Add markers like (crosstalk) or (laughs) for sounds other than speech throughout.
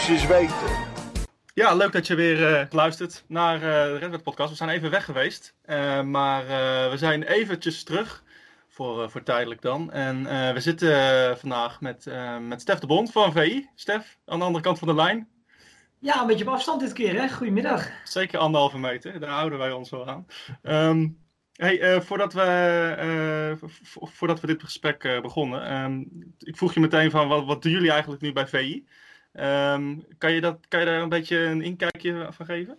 moest je eens weten. Ja, leuk dat je weer uh, luistert naar uh, de Redwet podcast. We zijn even weg geweest, uh, maar we zijn eventjes terug, voor, voor tijdelijk dan. En we zitten vandaag met, met Stef de Bond van VI. Stef, aan de andere kant van de lijn. Ja, een beetje op afstand dit keer, hè? Goedemiddag. Zeker anderhalve meter, daar houden wij ons wel aan. Um, hey, voordat, we, voordat we dit gesprek begonnen, um, ik vroeg je meteen van wat, wat doen jullie eigenlijk nu bij VI? Um, kan, je dat, kan je daar een beetje een inkijkje van geven?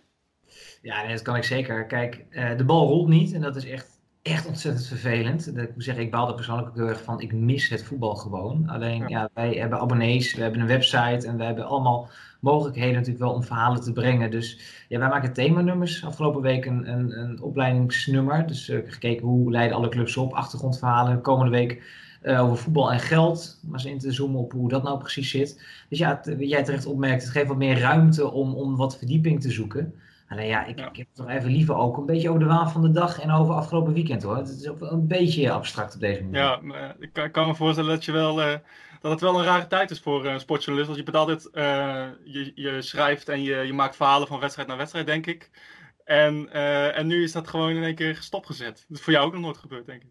Ja, nee, dat kan ik zeker. Kijk, uh, de bal rolt niet en dat is echt, echt ontzettend vervelend. Ik moet zeggen, ik baal er persoonlijk ook heel erg van. Ik mis het voetbal gewoon. Alleen, ja. ja. wij hebben abonnees, we hebben een website en we hebben allemaal mogelijkheden natuurlijk wel om verhalen te brengen. Dus ja, wij maken themanummers. Afgelopen week een, een, een opleidingsnummer. Dus uh, gekeken hoe leiden alle clubs op, achtergrondverhalen. Komende week uh, over voetbal en geld. Maar eens in te zoomen op hoe dat nou precies zit. Dus ja, het, wat jij terecht opmerkt, het geeft wat meer ruimte om, om wat verdieping te zoeken. Alleen ja, ik, ik heb toch even liever ook een beetje over de waan van de dag en over afgelopen weekend hoor. Het is ook een beetje abstract op deze manier. Ja, ik kan, kan me voorstellen dat, je wel, uh, dat het wel een rare tijd is voor een sportjournalist. Want je bent altijd, uh, je, je schrijft en je, je maakt verhalen van wedstrijd naar wedstrijd, denk ik. En, en nu is dat gewoon in één keer stopgezet. Dat is voor jou ook nog nooit gebeurd, denk ik.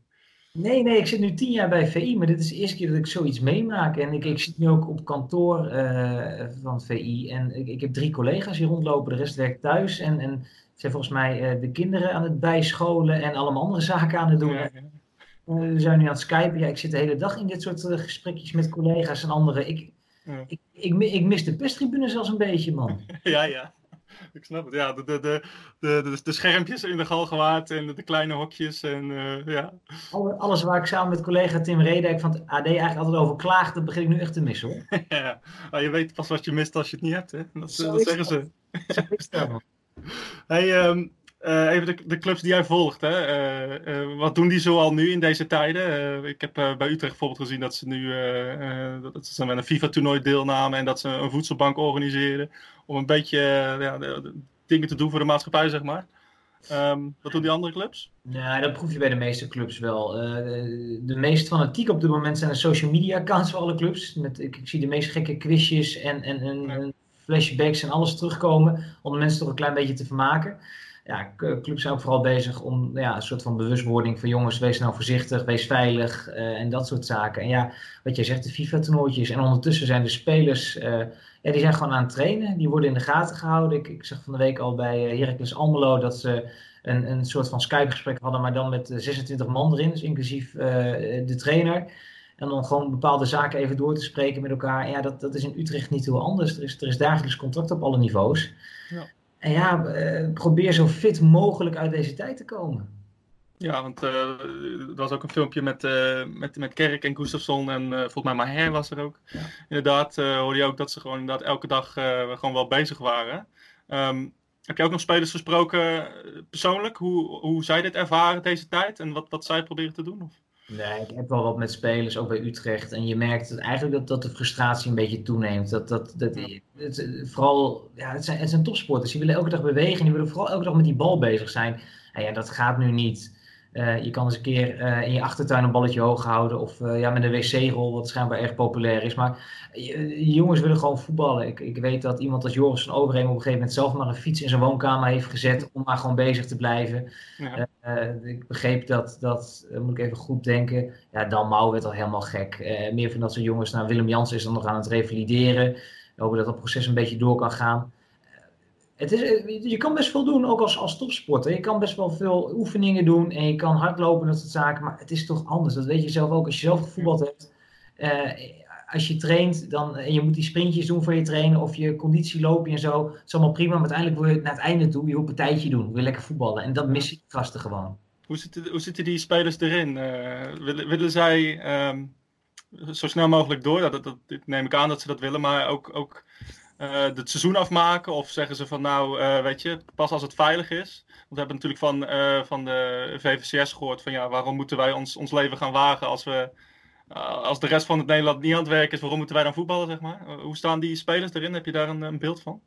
Nee, nee, ik zit nu tien jaar bij VI, maar dit is de eerste keer dat ik zoiets meemaak. En ik, ik zit nu ook op kantoor uh, van VI en ik, ik, heb drie collega's hier rondlopen, de rest werkt thuis. En, en zijn volgens mij uh, de kinderen aan het bijscholen en allemaal andere zaken aan het doen. Ja, ja. Uh, we zijn nu aan het skypen. Ja, ik zit de hele dag in dit soort gesprekjes met collega's en anderen. Ik, ja. ik, ik, ik, mis de pestribune zelfs een beetje, man. (laughs) Ja, ja. (laughs) ik snap het. Ja, de, de, de, de, de, schermpjes in de Galgenwaard en de, de kleine hokjes. En, uh, ja. Alles waar ik samen met collega Tim Redijk van het AD eigenlijk altijd over klaag, dat begin ik nu echt te missen hoor. (laughs) ja, maar je weet pas wat je mist als je het niet hebt. Hè? Dat, dat zeggen ze. Zo is dat. (laughs) Hey, um, uh, even de, de, clubs die jij volgt. Hè? Uh, uh, wat doen die zoal nu in deze tijden? ik heb bij Utrecht bijvoorbeeld gezien dat ze nu dat ze met een FIFA-toernooi deelnamen en dat ze een voedselbank organiseren. Om een beetje ja, dingen te doen voor de maatschappij, zeg maar. Um, wat doen die andere clubs? Ja, dat proef je bij de meeste clubs wel. de, de meest fanatiek op dit moment zijn de social media accounts voor alle clubs. Met, ik, ik zie de meest gekke quizjes en, en, en, ja. en flashbacks en alles terugkomen. Om de mensen toch een klein beetje te vermaken ja, clubs zijn ook vooral bezig om ja, een soort van bewustwording van jongens, wees nou voorzichtig, wees veilig uh, en dat soort zaken. En ja, wat jij zegt, de FIFA-toernooitjes. En ondertussen zijn de spelers, ja, die zijn gewoon aan het trainen. Die worden in de gaten gehouden. Ik, ik zag van de week al bij uh, Heracles Almelo dat ze een, een soort van Skype-gesprek hadden, maar dan met 26 man erin, dus inclusief de trainer. En dan gewoon bepaalde zaken even door te spreken met elkaar. Ja, dat, dat is in Utrecht niet heel anders. Er is, er is dagelijks contact op alle niveaus. Ja. En ja, uh, probeer zo fit mogelijk uit deze tijd te komen. Ja, want uh, er was ook een filmpje met, uh, met, met Kerk en Gustafsson en volgens mij Maher was er ook. Ja. Inderdaad, hoorde je ook dat ze gewoon inderdaad elke dag gewoon wel bezig waren. Um, heb je ook nog spelers gesproken persoonlijk, hoe, hoe zij dit ervaren deze tijd en wat, wat zij proberen te doen? Of? Nee, ik heb wel wat met spelers, ook bij Utrecht. En je merkt dat eigenlijk dat, dat de frustratie een beetje toeneemt. Dat, dat, dat, het, vooral, ja, het zijn, het zijn topsporters. Die willen elke dag bewegen. Die willen vooral elke dag met die bal bezig zijn. En ja, dat gaat nu niet. Uh, je kan eens een keer uh, in je achtertuin een balletje hoog houden. Of uh, ja, met een wc-rol, wat schijnbaar erg populair is. Maar jongens willen gewoon voetballen. Ik, ik weet dat iemand als Joris van Overheem op een gegeven moment zelf maar een fiets in zijn woonkamer heeft gezet. Om maar gewoon bezig te blijven. Ja. ik begreep dat, dat moet ik even goed denken. Ja, Dan Mouw werd al helemaal gek. meer van dat soort jongens. Nou, Willem Jans is dan nog aan het revalideren. Hopen dat dat proces een beetje door kan gaan. Het is, eh, je kan best veel doen, ook als, als topsporter. Je kan best wel veel oefeningen doen en je kan hardlopen en dat soort zaken. Maar het is toch anders. Dat weet je zelf ook. Als je zelf gevoetbald hebt, uh, als je traint dan, en je moet die sprintjes doen voor je trainen of je conditie lopen en zo. Het is allemaal prima, maar uiteindelijk wil je naar het einde toe je een partijtje doen. Wil je lekker voetballen. En dat mis je gasten gewoon. Hoe zitten, hoe zitten die spelers erin? Uh, willen, willen zij um, zo snel mogelijk door? Dat, dat, dat, neem ik aan dat ze dat willen, maar ook... ook het seizoen afmaken? Of zeggen ze van nou, uh, weet je, pas als het veilig is? Want we hebben natuurlijk van, uh, van de VVCS gehoord van ja, waarom moeten wij ons, ons leven gaan wagen als we als de rest van het Nederland niet aan het werken is, waarom moeten wij dan voetballen, zeg maar? hoe staan die spelers erin? Heb je daar een, een beeld van?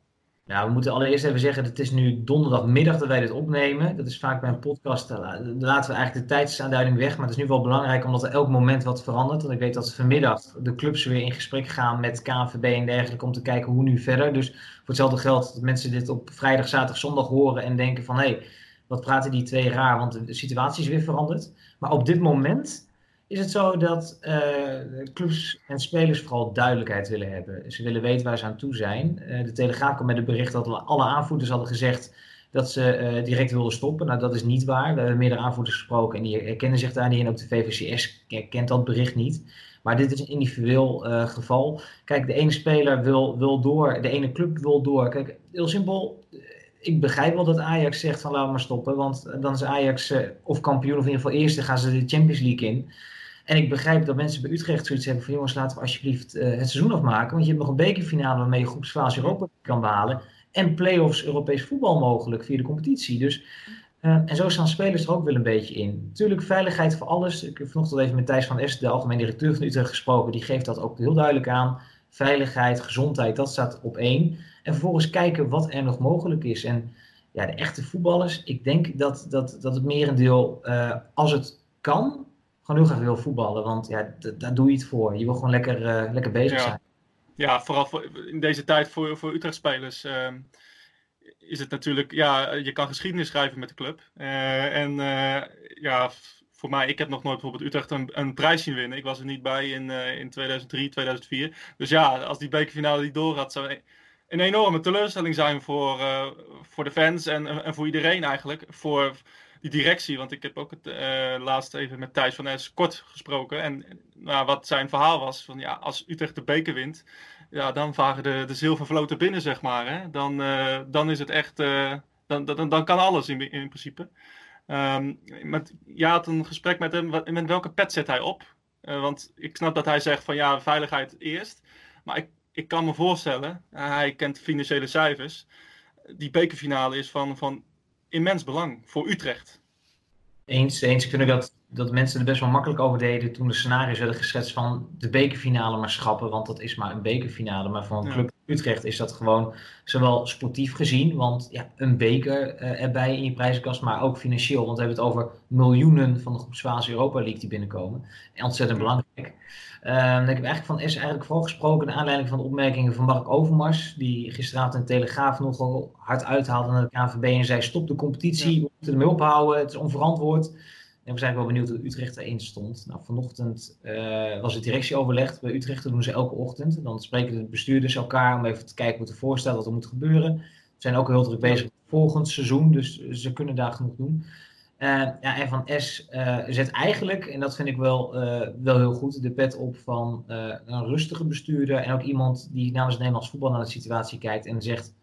Nou, we moeten allereerst even zeggen, het is nu donderdagmiddag dat wij dit opnemen. Dat is vaak bij een podcast, uh, laten we eigenlijk de tijdsaanduiding weg. Maar het is nu wel belangrijk omdat er elk moment wat verandert. Want ik weet dat vanmiddag de clubs weer in gesprek gaan met KNVB en dergelijke om te kijken hoe nu verder. Dus voor hetzelfde geld dat mensen dit op vrijdag, zaterdag, zondag horen en denken van... hé, hey, wat praten die twee raar, want de situatie is weer veranderd. Maar op dit moment is het zo dat uh, clubs en spelers vooral duidelijkheid willen hebben. Ze willen weten waar ze aan toe zijn. Uh, de Telegraaf kwam met het bericht dat alle aanvoerders hadden gezegd dat ze uh, direct wilden stoppen. Nou, dat is niet waar. We hebben meerdere aanvoerders gesproken en die herkennen zich daar niet in. Ook de VVCS kent dat bericht niet. Maar dit is een individueel geval. Kijk, de ene speler wil, wil door, de ene club wil door. Kijk, heel simpel ik begrijp wel dat Ajax zegt van we maar stoppen. Want dan is Ajax of kampioen of in ieder geval eerste gaan ze de Champions League in. En ik begrijp dat mensen bij Utrecht zoiets hebben van jongens, laten we alsjeblieft uh, het seizoen afmaken. Want je hebt nog een bekerfinale waarmee je groepsfase Europa kan behalen. En play-offs Europees voetbal mogelijk via de competitie. Dus, uh, en zo staan spelers er ook wel een beetje in. Natuurlijk, veiligheid voor alles. Ik heb vanochtend even met Thijs van Est, de algemeen directeur van Utrecht, gesproken. Die geeft dat ook heel duidelijk aan. Veiligheid, gezondheid, dat staat op één. En vervolgens kijken wat er nog mogelijk is. En ja, de echte voetballers, ik denk dat, dat, dat het merendeel, uh, als het kan, gewoon heel graag wil voetballen. Want ja, daar doe je het voor. Je wil gewoon lekker, uh, lekker bezig ja. zijn. Ja, vooral voor, in deze tijd voor, voor Utrecht-spelers uh, is het natuurlijk... Ja, je kan geschiedenis schrijven met de club. Uh, en uh, ja, voor mij, ik heb nog nooit bijvoorbeeld Utrecht een, een prijs zien winnen. Ik was er niet bij in, in 2003, 2004. Dus ja, als die bekerfinale niet door had, zou een enorme teleurstelling zijn voor, voor de fans en, en voor iedereen eigenlijk. Voor die directie. Want ik heb ook het uh, laatst even met Thijs van Es kort gesproken. En nou, wat zijn verhaal was: van ja, als Utrecht de beker wint, ja, dan varen de, de zilvervloten binnen, zeg maar. Hè? Dan, uh, dan is het echt. Uh, dan, dan, dan kan alles in, in principe. Um, met, je had een gesprek met hem. Met welke pet zet hij op? want ik snap dat hij zegt van ja, veiligheid eerst. Maar ik, ik kan me voorstellen, hij kent financiële cijfers. Die bekerfinale is van, van immens belang voor Utrecht. Eens, eens. Ik vind dat, dat mensen er best wel makkelijk over deden toen de scenario's werden geschetst van de bekerfinale maar schrappen, want dat is maar een bekerfinale. Maar voor een club Utrecht is dat gewoon zowel sportief gezien, want ja, een beker uh, erbij in je prijzenkast, maar ook financieel, want we hebben het over miljoenen van de groepsfase Europa League die binnenkomen. En ontzettend belangrijk. Um, ik heb eigenlijk van S eigenlijk vooral gesproken naar aanleiding van de opmerkingen van Mark Overmars, die gisteravond in Telegraaf nogal hard uithaalde naar de KNVB en zei stop de competitie, ja. we moeten ermee ophouden, het is onverantwoord. En we zijn wel benieuwd hoe Utrecht erin stond. Nou, vanochtend uh, was het directieoverleg bij Utrecht, dat doen ze elke ochtend. Dan spreken de bestuurders elkaar om even te kijken het ervoor staat, wat er moet gebeuren. We zijn ook heel druk bezig met volgend seizoen, dus ze kunnen daar genoeg doen. Uh, ja, en van S uh, zet eigenlijk, en dat vind ik wel, wel heel goed, de pet op van een rustige bestuurder en ook iemand die namens Nederlands voetbal naar de situatie kijkt en zegt,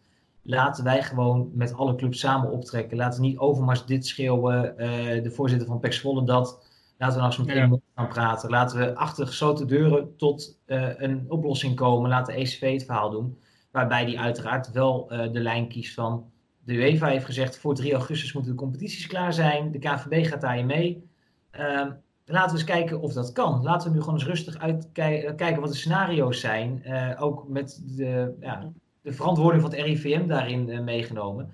laten wij gewoon met alle clubs samen optrekken. Laten we niet Overmars dit schreeuwen, de voorzitter van PEC Zwolle dat. Laten we nou eens met één mond gaan praten. Laten we achter gesloten deuren tot een oplossing komen. Laat de ECV het verhaal doen. Waarbij die uiteraard wel de lijn kiest van de UEFA heeft gezegd voor 3 augustus moeten de competities klaar zijn. De KVB gaat daarin mee. Um, laten we eens kijken of dat kan. Laten we nu gewoon eens rustig uitkijken wat de scenario's zijn. Uh, ook met de, ja, de verantwoording van het RIVM daarin uh, meegenomen.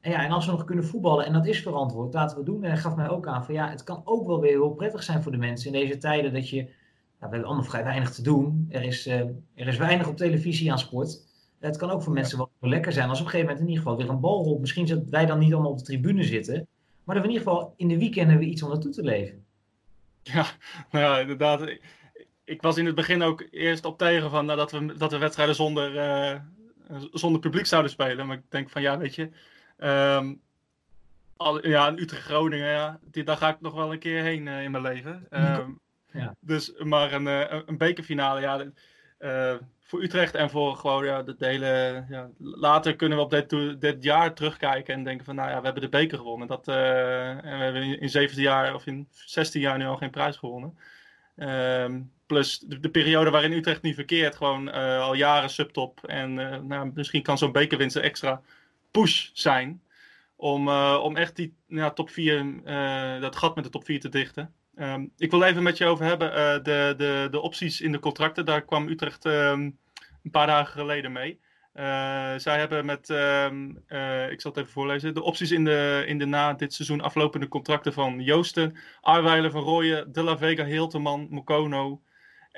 En, ja, en als we nog kunnen voetballen, en dat is verantwoord, laten we het doen. En hij gaf mij ook aan van ja, het kan ook wel weer heel prettig zijn voor de mensen in deze tijden dat je. Ja, we hebben allemaal vrij weinig te doen. Er is, uh, er is weinig op televisie aan sport. Het kan ook voor mensen wel lekker zijn als op een gegeven moment in ieder geval weer een bal rolt. Misschien dat wij dan niet allemaal op de tribune zitten, maar dat we in ieder geval in de weekenden weer iets om naartoe te leven. Ja, nou ja, inderdaad. Ik, ik was in het begin ook eerst op tegen van nou, dat, we, dat we wedstrijden zonder, uh, zonder publiek zouden spelen. Maar ik denk van ja, weet je, um, al, ja, Utrecht-Groningen, ja, die, daar ga ik nog wel een keer heen uh, in mijn leven. Um, ja. Dus, maar een, uh, een bekerfinale, ja, voor Utrecht en voor gewoon ja, de, de hele. Ja, later kunnen we op dit, dit jaar terugkijken en denken van nou ja, we hebben de beker gewonnen. Dat, uh, en we hebben in, in 17 jaar of in 16 jaar nu al geen prijs gewonnen. Um, plus de, de, periode waarin Utrecht niet verkeert, gewoon uh, al jaren subtop. En uh, nou, misschien kan zo'n bekerwinst een extra push zijn. Om, om echt die ja, top 4, dat gat met de top 4 te dichten. Um, ik wil even met je over hebben de, de, de opties in de contracten. Daar kwam Utrecht um, een paar dagen geleden mee. zij hebben met, ehm, ik zal het even voorlezen, de opties in de, in de na dit seizoen aflopende contracten van Joosten, Arweiler, Van Rooyen, De La Vega, Hilteman, Mokono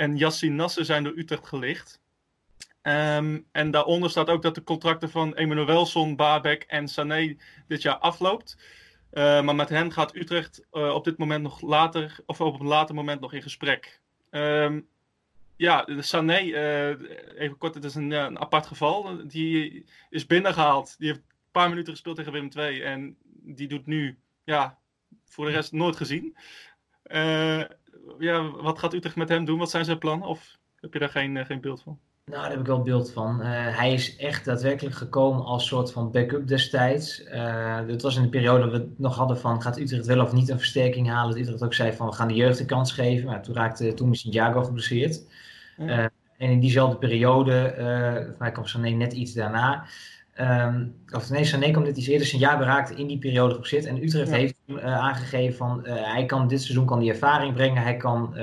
en Yassin Nasser zijn door Utrecht gelicht. Ehm, en daaronder staat ook dat de contracten van Emmanuelson, Babek en Sané dit jaar afloopt. Uh, maar met hen gaat Utrecht uh, op dit moment nog later, of op een later moment nog in gesprek. Um, ja, Sané, uh, even kort, het is een, een, apart geval. Die is binnengehaald. Die heeft een paar minuten gespeeld tegen Willem II. En die doet nu, ja, voor de rest nooit gezien. Ja, wat gaat Utrecht met hem doen? Wat zijn zijn plannen? Of heb je daar geen, geen beeld van? Nou, daar heb ik wel beeld van. Uh, hij is echt daadwerkelijk gekomen als soort van backup destijds. Uh, het was in de periode dat we het nog hadden van gaat Utrecht wel of niet een versterking halen. Dat Utrecht ook zei van we gaan de jeugd een kans geven. Maar toen raakte toen is Jago geblesseerd. Ja. Uh, en in diezelfde periode, uh, mij kwam Sané net iets daarna. Um, of nee, Sané kwam net iets eerder. Santiago raakte in die periode geblesseerd. En Utrecht ja. heeft aangegeven van hij kan dit seizoen kan die ervaring brengen. Hij kan,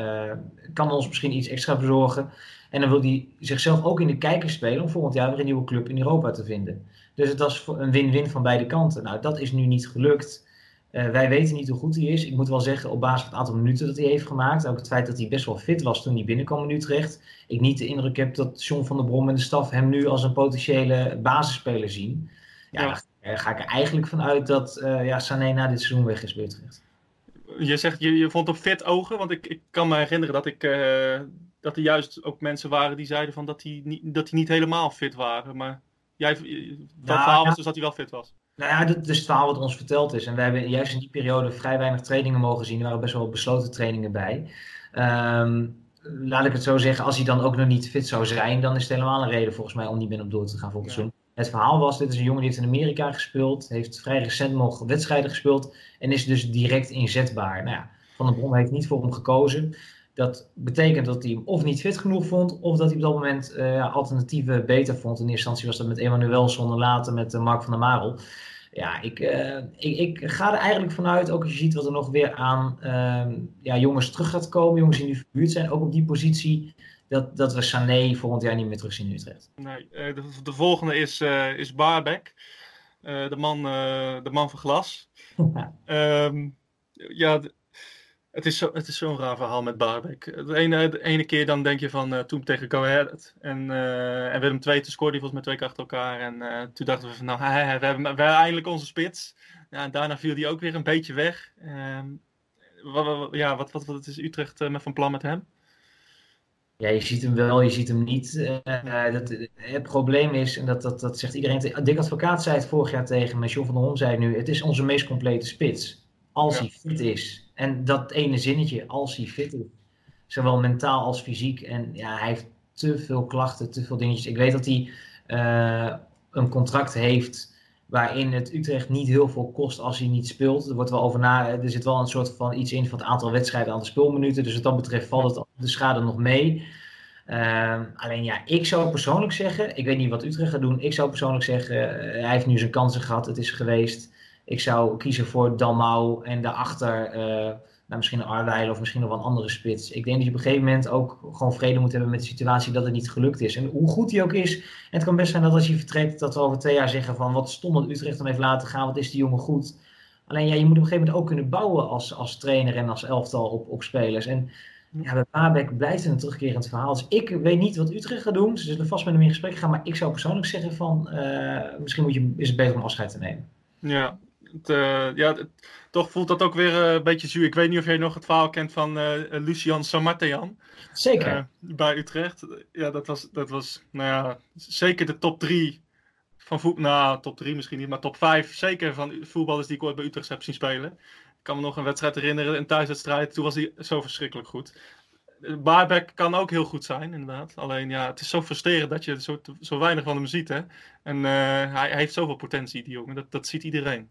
kan ons misschien iets extra bezorgen. En dan wil hij zichzelf ook in de kijker spelen om volgend jaar weer een nieuwe club in Europa te vinden. Dus het was een win-win van beide kanten. Nou, dat is nu niet gelukt. Uh, wij weten niet hoe goed hij is. Ik moet wel zeggen, op basis van het aantal minuten dat hij heeft gemaakt, ook het feit dat hij best wel fit was toen hij binnenkwam in Utrecht, ik niet de indruk heb dat John van der Brom en de staf hem nu als een potentiële basisspeler zien. Ja, ja. daar ga ik er eigenlijk vanuit dat uh, ja, Sané na dit seizoen weg is bij Utrecht. Je zegt, je, je vond op fit ogen, want ik, ik kan me herinneren dat ik uh, dat er juist ook mensen waren die zeiden van dat die niet, dat die niet helemaal fit waren. Maar jij, dat nou, verhaal was dus dat hij wel fit was. Nou ja, dat is het verhaal wat ons verteld is. En we hebben juist in die periode vrij weinig trainingen mogen zien. Er waren best wel besloten trainingen bij. Um, laat ik het zo zeggen, als hij dan ook nog niet fit zou zijn, dan is het helemaal een reden volgens mij om niet meer op door te gaan volgens ja. Het verhaal was, dit is een jongen die heeft in Amerika gespeeld, heeft vrij recent nog wedstrijden gespeeld en is dus direct inzetbaar. Nou ja, Van der Bron heeft niet voor hem gekozen. Dat betekent dat hij hem of niet fit genoeg vond, of dat hij op dat moment uh, alternatieven beter vond. In eerste instantie was dat met Emmanuelson en later met uh, Mark van der Marel. Ja, ik, uh, ik, ik, ga er eigenlijk vanuit, ook als je ziet wat er nog weer aan ehm, ja, jongens terug gaat komen, jongens die nu verbuurd zijn, ook op die positie, dat, dat we Sané volgend jaar niet meer terug zien in Utrecht. Nee, de, de, volgende is, is de, man, de man van glas. um, (laughs) ja, het is, zo, het is zo'n raar verhaal met Barbek. De ene, de ene keer dan denk je van uh, toen tegen Go. En, uh, en Willem II, toen scoorde hij volgens mij twee keer achter elkaar. En uh, toen dachten we van nou, we hebben, we hebben eindelijk onze spits. Ja, en daarna viel hij ook weer een beetje weg. Ehm, wat, ja, wat, wat, wat is Utrecht met van plan met hem? Ja, je ziet hem wel, je ziet hem niet. dat, het probleem is, en dat, dat, dat zegt iedereen. Dick Advocaat zei het vorig jaar tegen me, van der Hom zei nu. Het is onze meest complete spits. Als ja. hij fit is. En dat ene zinnetje, als hij fit is, zowel mentaal als fysiek. En ja, hij heeft te veel klachten, te veel dingetjes. Ik weet dat hij uh, een contract heeft waarin het Utrecht niet heel veel kost als hij niet speelt. Er, wordt wel over na, er zit wel een soort van iets in van het aantal wedstrijden, aantal speelminuten. Dus wat dat betreft valt het de schade nog mee. Uh, alleen ja, ik zou persoonlijk zeggen, ik weet niet wat Utrecht gaat doen. Ik zou persoonlijk zeggen, uh, hij heeft nu zijn kansen gehad, het is geweest. Ik zou kiezen voor Dalmau en daarachter uh, nou, misschien een Arweil of misschien nog wel een andere spits. Ik denk dat je op een gegeven moment ook gewoon vrede moet hebben met de situatie dat het niet gelukt is. En hoe goed die ook is, en het kan best zijn dat als je vertrekt, dat we over twee jaar zeggen van wat stom dat Utrecht dan heeft laten gaan, wat is die jongen goed. Alleen ja, je moet op een gegeven moment ook kunnen bouwen als, als trainer en als elftal op, op spelers. En ja, bij Babek blijft het een terugkerend verhaal. Dus ik weet niet wat Utrecht gaat doen. Ze zullen vast met hem in gesprek gaan. Maar ik zou persoonlijk zeggen van, uh, misschien moet je, is het beter om afscheid te nemen. Ja, het, uh, ja, het, toch voelt dat ook weer uh, een beetje zuur. Ik weet niet of jij nog het verhaal kent van uh, Lucian Samartejan. Zeker. bij Utrecht. Ja, dat was, dat was nou ja, zeker de top drie van voetbal. Nou, top drie misschien niet, maar top vijf zeker van voetballers die ik ooit bij Utrecht heb zien spelen. Ik kan me nog een wedstrijd herinneren, een thuiswedstrijd. Toen was hij zo verschrikkelijk goed. Baarbek kan ook heel goed zijn, inderdaad. Alleen ja, het is zo frustrerend dat je zo, zo weinig van hem ziet. Hè? En hij, hij, heeft zoveel potentie, die jongen. Dat, dat ziet iedereen.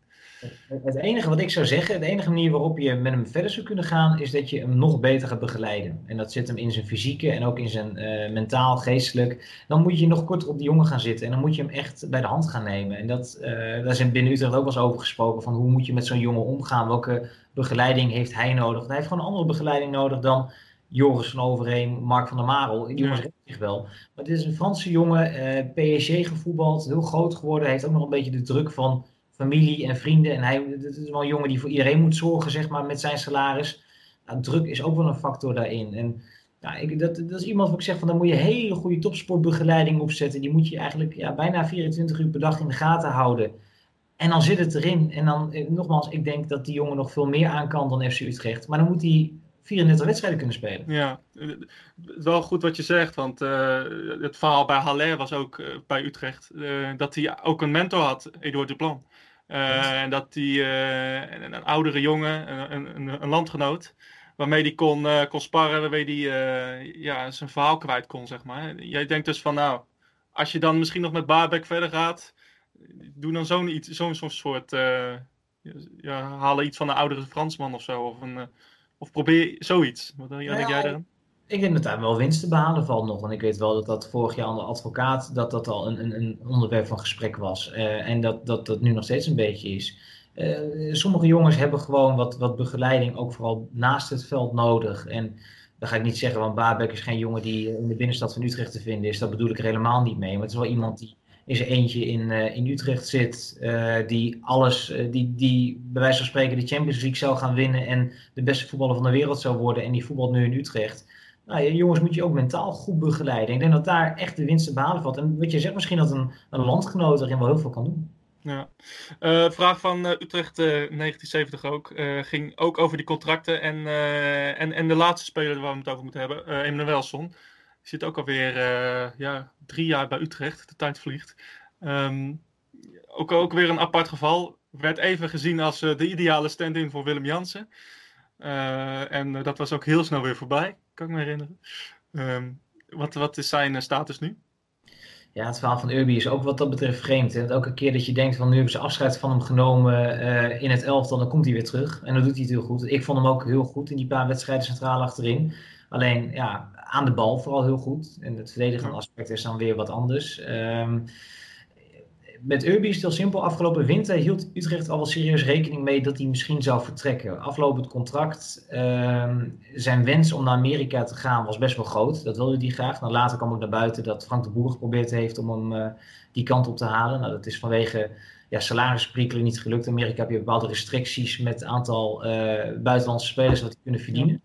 Het enige wat ik zou zeggen, de enige manier waarop je met hem verder zou kunnen gaan, is dat je hem nog beter gaat begeleiden. En dat zit hem in zijn fysieke en ook in zijn uh, mentaal, geestelijk. Dan moet je nog korter op die jongen gaan zitten en dan moet je hem echt bij de hand gaan nemen. En dat, uh, daar zijn binnen Utrecht ook wel eens over gesproken, van hoe moet je met zo'n jongen omgaan, welke begeleiding heeft hij nodig. Hij heeft gewoon een andere begeleiding nodig dan Joris van Overheem, Mark van der Marel. Die jongens ja. zich wel. Maar dit is een Franse jongen, uh, PSG gevoetbald, heel groot geworden. Heeft ook nog een beetje de druk van familie en vrienden. En hij dit is wel een jongen die voor iedereen moet zorgen, zeg maar, met zijn salaris. Nou, druk is ook wel een factor daarin. En ja, ik, dat, dat is iemand wat ik zeg van, dan moet je hele goede topsportbegeleiding opzetten. Die moet je eigenlijk ja, bijna 24 uur per dag in de gaten houden. En dan zit het erin. En dan, eh, nogmaals, ik denk dat die jongen nog veel meer aan kan dan FC Utrecht. Maar dan moet hij 34 wedstrijden kunnen spelen. Ja, wel goed wat je zegt. Want uh, het verhaal bij Haller was ook uh, bij Utrecht. Dat hij ook een mentor had, Eduard Duplan. En dat hij een, een, oudere jongen, een, een, een, landgenoot, waarmee hij kon, kon sparren, waarmee hij ja, zijn verhaal kwijt kon, zeg maar. Jij denkt dus van, nou, als je dan misschien nog met Baarbek verder gaat, doe dan zo'n zo'n zo'n soort, ja, halen iets van een oudere Fransman of zo. Of een of probeer zoiets. Wat denk jij daaraan? Ik denk dat daar wel winst te behalen valt nog. Want ik weet wel dat dat vorig jaar aan de advocaat dat dat al een, een, een onderwerp van gesprek was. Uh, en dat, dat dat nu nog steeds een beetje is. Uh, sommige jongens hebben gewoon wat, wat begeleiding, ook vooral naast het veld nodig. En dan ga ik niet zeggen, want Baarbek is geen jongen die in de binnenstad van Utrecht te vinden is. Dat bedoel ik er helemaal niet mee. Maar het is wel iemand die is er eentje in, uh, in Utrecht zit, die alles, die, die bij wijze van spreken de Champions League zou gaan winnen en de beste voetballer van de wereld zou worden en die voetbalt nu in Utrecht. Nou, jongens moet je ook mentaal goed begeleiden. Ik denk dat daar echt de winst te behalen valt. En wat je zegt, misschien dat een, een landgenoot erin wel heel veel kan doen. Ja. vraag van Utrecht 1970 ook. ging ook over die contracten en, en, en de laatste speler waar we het over moeten hebben, uh, Emanuelson zit ook alweer ja, drie jaar bij Utrecht. De tijd vliegt. Um, ook, ook weer een apart geval. Werd even gezien als de ideale stand-in voor Willem Jansen. En dat was ook heel snel weer voorbij, kan ik me herinneren. Um, wat, wat is zijn status nu? Ja, het verhaal van Urbi is ook wat dat betreft vreemd. Hè? Elke keer dat je denkt van nu hebben ze afscheid van hem genomen in het elftal, dan komt hij weer terug. En dan doet hij het heel goed. Ik vond hem ook heel goed in die paar wedstrijden centraal achterin. Alleen, ja, aan de bal vooral heel goed. En het verdedigende aspect is dan weer wat anders. Um, met Urbi is het heel simpel. Afgelopen winter hield Utrecht al wel serieus rekening mee dat hij misschien zou vertrekken. Aflopend contract. Um, zijn wens om naar Amerika te gaan was best wel groot. Dat wilde hij graag. Nou, later kwam ook naar buiten dat Frank de Boer geprobeerd heeft om hem uh, die kant op te halen. Nou, dat is vanwege ja, salarisprikkelen niet gelukt. In Amerika heb je bepaalde restricties met het aantal uh, buitenlandse spelers wat die kunnen verdienen.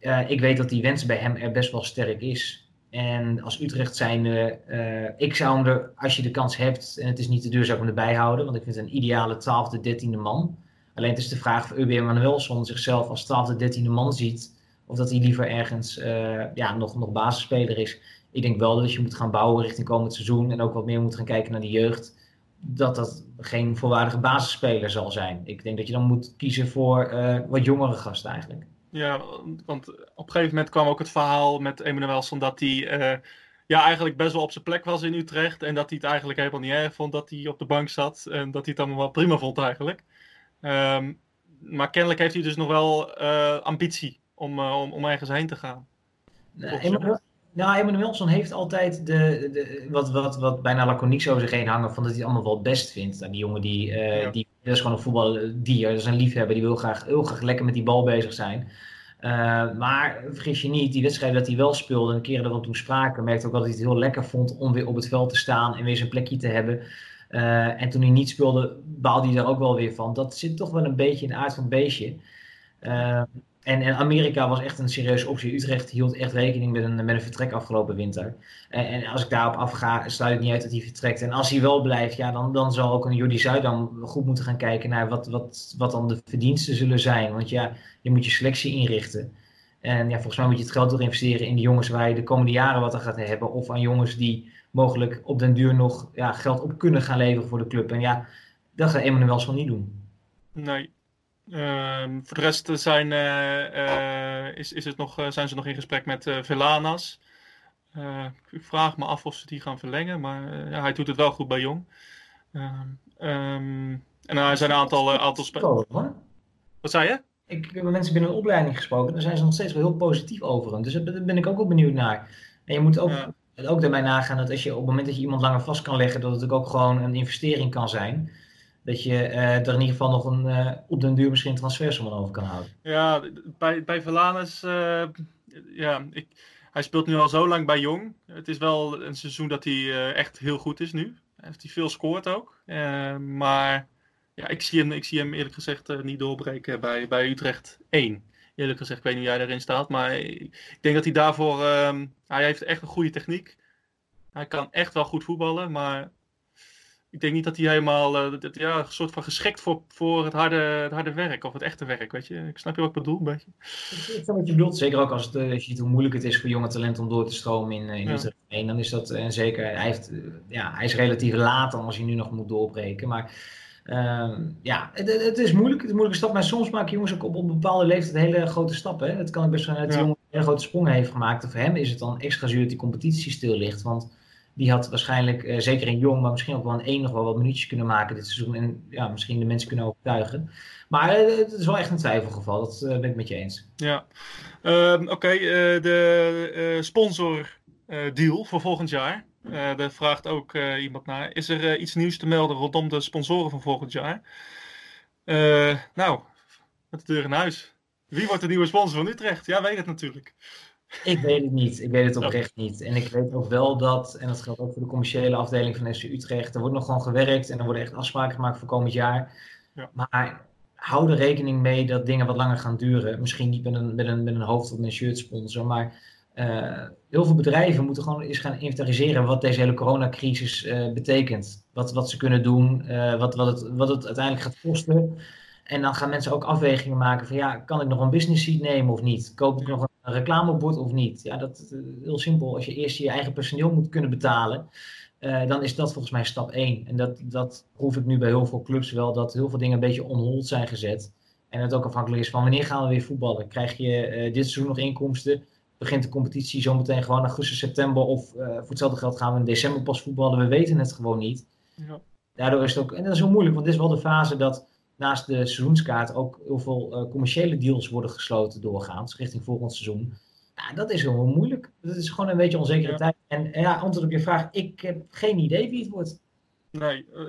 Uh, ik weet dat die wens bij hem er best wel sterk is. En als Utrecht zijn, uh, ik zou hem er, als je de kans hebt, en het is niet de deur, zou ik hem houden. Want ik vind het een ideale 12e, 13e man. Alleen het is de vraag of UB Manuelson zichzelf als 12e, 13e man ziet. Of dat hij liever ergens uh, ja, nog, nog basisspeler is. Ik denk wel dat je moet gaan bouwen richting komend seizoen. En ook wat meer moet gaan kijken naar de jeugd. Dat dat geen volwaardige basisspeler zal zijn. Ik denk dat je dan moet kiezen voor uh, wat jongere gasten eigenlijk. Ja, want op een gegeven moment kwam ook het verhaal met Emanuelson dat hij uh, ja, eigenlijk best wel op zijn plek was in Utrecht. En dat hij het eigenlijk helemaal niet erg vond dat hij op de bank zat. En dat hij het allemaal wel prima vond eigenlijk. Um, maar kennelijk heeft hij dus nog wel uh, ambitie om, uh, om, om ergens heen te gaan. Nee, nou, Emanuelson heeft altijd de, de, wat, wat, wat bijna laconiek zo zich heen hangen van dat hij het allemaal wel best vindt. En die jongen die, uh, ja. die dat is gewoon een voetbaldier, dat is een liefhebber, die wil graag, heel graag lekker met die bal bezig zijn. Uh, maar vergis je niet, die wedstrijd dat hij wel speelde, een keer dat we toen spraken, merkte ook dat hij het heel lekker vond om weer op het veld te staan en weer zijn plekje te hebben. Uh, en toen hij niet speelde, baalde hij daar ook wel weer van. Dat zit toch wel een beetje in de aard van het beestje. Uh, en, Amerika was echt een serieuze optie. Utrecht hield echt rekening met een, met een vertrek afgelopen winter. En, en, als ik daarop afga, sluit ik niet uit dat hij vertrekt. En als hij wel blijft, ja, dan, dan zal ook een Jordi Zuidam goed moeten gaan kijken naar wat, wat, wat dan de verdiensten zullen zijn. Want ja, je moet je selectie inrichten. En ja, volgens mij moet je het geld door investeren in de jongens waar je de komende jaren wat aan gaat hebben. Of aan jongens die mogelijk op den duur nog ja, geld op kunnen gaan leveren voor de club. En ja, dat gaat Emmanuel wel niet doen. Nee, Uh, voor de rest zijn, uh, uh, is, is het nog, zijn ze nog in gesprek met Velanas. ik vraag me af of ze die gaan verlengen, maar ja, hij doet het wel goed bij Jong. Um, en er zijn een aantal, aantal spelers. Wat zei je? Ik heb met mensen binnen de opleiding gesproken, daar zijn ze nog steeds wel heel positief over hem. Dus daar ben ik ook wel benieuwd naar. En je moet ook, ja. ook daarbij nagaan dat als je op het moment dat je iemand langer vast kan leggen, dat het ook gewoon een investering kan zijn dat je uh, er in ieder geval nog een, uh, op den duur misschien transfersom over kan houden. Ja, bij, bij Verlanus uh, ja, ik, hij speelt nu al zo lang bij Jong. Het is wel een seizoen dat hij echt heel goed is nu. Heeft hij veel scoort ook. maar ja, ik zie hem, ik zie hem eerlijk gezegd niet doorbreken bij, bij Utrecht 1 eerlijk gezegd, ik weet niet hoe jij daarin staat. Maar ik denk dat hij daarvoor. Ehm, hij heeft echt een goede techniek. Hij kan echt wel goed voetballen. Maar ik denk niet dat hij helemaal. Uh, dat, ja, een soort van geschikt voor, voor het, harde, het harde werk. Of het echte werk. Weet je. Ik snap je wat ik bedoel, een beetje. Ik snap wat je bedoelt. Zeker ook als, het, eh, als je ziet hoe moeilijk het is voor jonge talenten om door te stromen in, eh, in ja. Utrecht 1. Dan is dat. En zeker. Hij, heeft, ja, hij is relatief laat dan als hij nu nog moet doorbreken. Maar Ehm, ja, het, het, is moeilijk, het is een moeilijke stap, maar soms maken jongens ook op, op een bepaalde leeftijd hele grote stappen. Het kan ik best wel dat die jongen een hele grote sprongen heeft gemaakt. voor hem is het dan extra zuur dat die competitie stil ligt. Want die had waarschijnlijk, uh, zeker in jong, maar misschien ook wel een één nog wel wat minuutjes kunnen maken dit seizoen. En ja, misschien de mensen kunnen overtuigen. Maar uh, het is wel echt een twijfelgeval, dat uh, ben ik met je eens. Ja, ehm, oké. de sponsor deal voor volgend jaar. Daar vraagt ook iemand naar. Is er iets nieuws te melden rondom de sponsoren van volgend jaar? nou, met de deur in huis. Wie wordt de nieuwe sponsor van Utrecht? Ja, weet het natuurlijk. Ik weet het niet. Ik weet het oprecht niet. En ik weet ook wel dat, en dat geldt ook voor de commerciële afdeling van SC Utrecht, er wordt nog gewoon gewerkt en er worden echt afspraken gemaakt voor komend jaar. Ja. Maar hou er rekening mee dat dingen wat langer gaan duren. Misschien niet met een, met een, met een hoofd- of een shirt sponsor, maar uh, heel veel bedrijven moeten gewoon eens gaan inventariseren wat deze hele coronacrisis uh, betekent. Wat, wat ze kunnen doen, uh, wat, wat, het, wat het uiteindelijk gaat kosten. En dan gaan mensen ook afwegingen maken van ja, kan ik nog een business seat nemen of niet? Koop ik nog een reclamebord of niet? Ja, dat is heel simpel. Als je eerst je eigen personeel moet kunnen betalen, dan is dat volgens mij stap 1. En dat, dat proef ik nu bij heel veel clubs wel, dat heel veel dingen een beetje on hold zijn gezet. En het ook afhankelijk is van wanneer gaan we weer voetballen? Krijg je dit seizoen nog inkomsten? begint de competitie zometeen gewoon augustus, september. Of uh, voor hetzelfde geld gaan we in december pas voetballen. We weten het gewoon niet. Ja. Daardoor is het ook, en dat is heel moeilijk, want dit is wel de fase dat naast de seizoenskaart ook heel veel uh, commerciële deals worden gesloten doorgaans richting volgend seizoen. Ja, dat is heel moeilijk. Dat is gewoon een beetje onzekere ja. tijd. En ja, antwoord op je vraag, ik heb geen idee wie het wordt. Nee. Uh,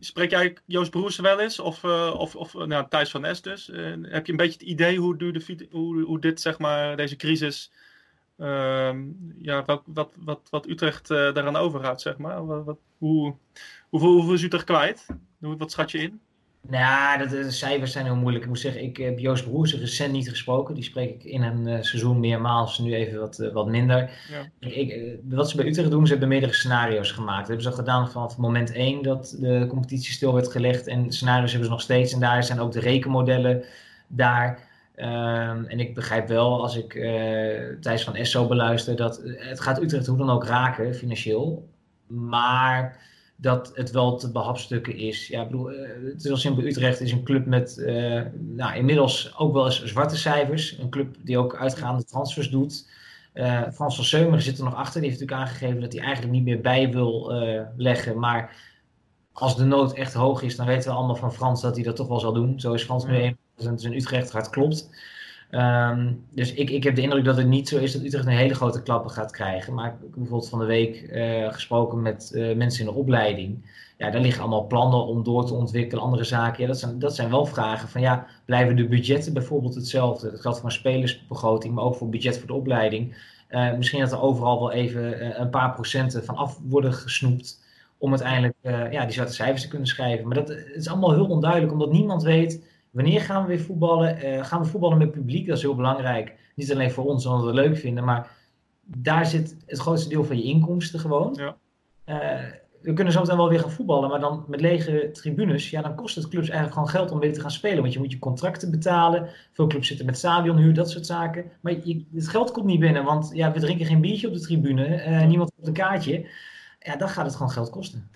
spreek jij Joost Broers wel eens? Of, uh, of, of nou, Thijs van Nes dus? Uh, heb je een beetje het idee hoe, de, hoe, hoe dit, zeg maar, deze crisis... ja, wat, wat, wat, wat Utrecht daaraan overhoudt, zeg maar? Wat, wat, hoe, hoeveel, hoeveel is Utrecht kwijt? Wat schat je in? Nou, de, de, cijfers zijn heel moeilijk. Ik moet zeggen, ik heb Joost Broers recent niet gesproken. Die spreek ik in een uh, seizoen meermaals, nu even wat, uh, wat minder. Ja. Ik, ik, eh, wat ze bij Utrecht doen, ze hebben meerdere scenario's gemaakt. Dat hebben ze gedaan vanaf moment 1 dat de competitie stil werd gelegd. En scenario's hebben ze nog steeds. En daar zijn ook de rekenmodellen daar. Um, en ik begrijp wel, als ik uh, Thijs van Esso beluister, dat het gaat Utrecht hoe dan ook raken, financieel. Maar dat het wel te behapstukken is. Ja, ik bedoel, eh, het is wel simpel. Utrecht is een club met uh, nou, inmiddels ook wel eens zwarte cijfers. Een club die ook uitgaande transfers doet. Uh, Frans van Seumeren zit er nog achter. Die heeft natuurlijk aangegeven dat hij eigenlijk niet meer bij wil uh, leggen. Maar als de nood echt hoog is, dan weten we allemaal van Frans dat hij dat toch wel zal doen. Zo is Frans nu een zijn Utrecht hard klopt. Um, dus ik, ik heb de indruk dat het niet zo is dat Utrecht een hele grote klappen gaat krijgen. Maar ik heb bijvoorbeeld van de week uh, gesproken met uh, mensen in de opleiding. Ja, daar liggen allemaal plannen om door te ontwikkelen, andere zaken. Ja, dat, zijn, dat zijn wel vragen van ja, blijven de budgetten bijvoorbeeld hetzelfde? Dat geldt voor een spelersbegroting, maar ook voor budget voor de opleiding. Uh, misschien dat er overal wel even een paar procenten van af worden gesnoept. Om uiteindelijk ja, die zwarte cijfers te kunnen schrijven. Maar dat is allemaal heel onduidelijk, omdat niemand weet Wanneer gaan we weer voetballen? Uh, gaan we voetballen met publiek? Dat is heel belangrijk. Niet alleen voor ons, omdat we het leuk vinden, maar daar zit het grootste deel van je inkomsten gewoon. Ja. Uh, we kunnen zo meteen wel weer gaan voetballen, maar dan met lege tribunes, ja, dan kost het clubs eigenlijk gewoon geld om weer te gaan spelen. Want je moet je contracten betalen. Veel clubs zitten met stadionhuur, dat soort zaken. Maar je, het geld komt niet binnen, want ja, we drinken geen biertje op de tribune, uh, niemand op een kaartje. Ja, dan gaat het gewoon geld kosten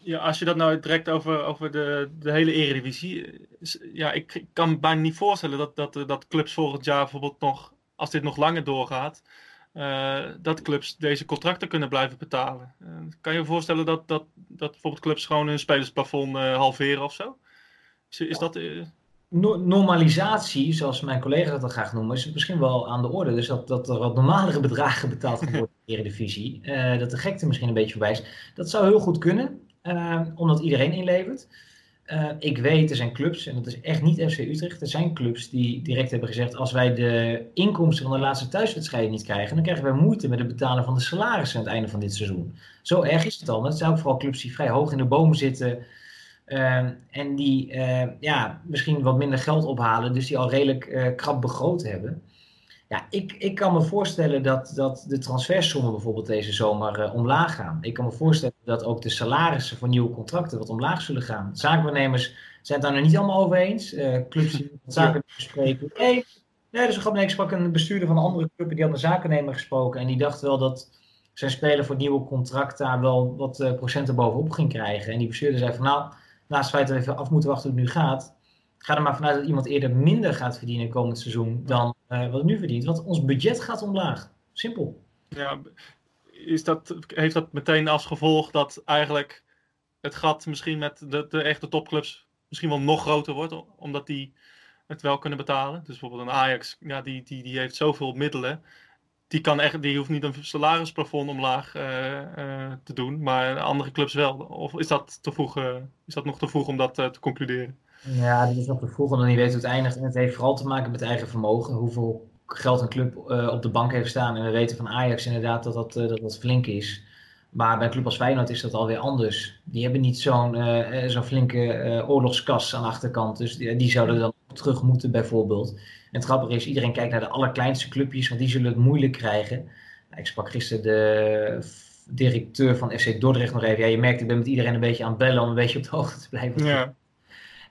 ja, als je dat nou direct over, over de, de hele eredivisie. Ja, ik kan me bijna niet voorstellen dat, dat, dat clubs volgend jaar bijvoorbeeld nog, als dit nog langer doorgaat, uh, dat clubs deze contracten kunnen blijven betalen. Uh, kan je je voorstellen dat, dat, dat bijvoorbeeld clubs gewoon hun spelersplafond uh, halveren of zo? Is, is dat. Normalisatie, zoals mijn collega's dat graag noemen, is misschien wel aan de orde. Dus dat, dat er wat normalere bedragen betaald worden in de Eredivisie. dat de gekte misschien een beetje voorbij is. Dat zou heel goed kunnen. Ehm, omdat iedereen inlevert. Uh, ik weet, er zijn clubs, en dat is echt niet FC Utrecht, er zijn clubs die direct hebben gezegd: als wij de inkomsten van de laatste thuiswedstrijden niet krijgen, dan krijgen wij moeite met het betalen van de salarissen aan het einde van dit seizoen. Zo erg is het al. Het zijn vooral clubs die vrij hoog in de bomen zitten uh, en die uh, ja, misschien wat minder geld ophalen, dus die al redelijk krap begroot hebben. Ja, ik, ik kan me voorstellen dat, dat de transfersommen bijvoorbeeld deze zomer uh, omlaag gaan. Ik kan me voorstellen dat ook de salarissen voor nieuwe contracten wat omlaag zullen gaan. Zaakwaarnemers zijn het daar nog niet allemaal over eens. Uh, clubs die (laughs) met zaken bespreken. Nee, nee, dus ik, ik sprak een bestuurder van een andere club die had een zakennemer gesproken. En die dacht wel dat zijn speler voor nieuwe contract daar wel wat uh, procenten bovenop ging krijgen. En die bestuurder zei van nou, naast het feit dat we even af moeten wachten hoe het nu gaat ga er maar vanuit dat iemand eerder minder gaat verdienen komend seizoen dan uh, wat het nu verdient. Want ons budget gaat omlaag. Simpel. Ja, is dat, heeft dat meteen als gevolg dat eigenlijk het gat misschien met de, de echte topclubs misschien wel nog groter wordt, omdat die het wel kunnen betalen. Dus bijvoorbeeld een Ajax, ja, die, die, die heeft zoveel middelen. Die, kan echt, die hoeft niet een salarisplafond omlaag uh, uh, te doen, maar andere clubs wel. Of is dat, te vroeg, is dat nog te vroeg om dat te concluderen? Ja, dat is nog te vroeg, omdat je weet hoe het eindigt. En het heeft vooral te maken met eigen vermogen. Hoeveel geld een club op de bank heeft staan. En we weten van Ajax inderdaad dat dat, uh, dat, flink is. Maar bij een club als Feyenoord is dat alweer anders. Die hebben niet zo'n flinke oorlogskas aan de achterkant. Dus die, zouden dan terug moeten bijvoorbeeld. En het grappige is, iedereen kijkt naar de allerkleinste clubjes, want die zullen het moeilijk krijgen. Nou, ik sprak gisteren de directeur van FC Dordrecht nog even. Ja, je merkt, ik ben met iedereen een beetje aan het bellen om een beetje op de hoogte te blijven. Ja.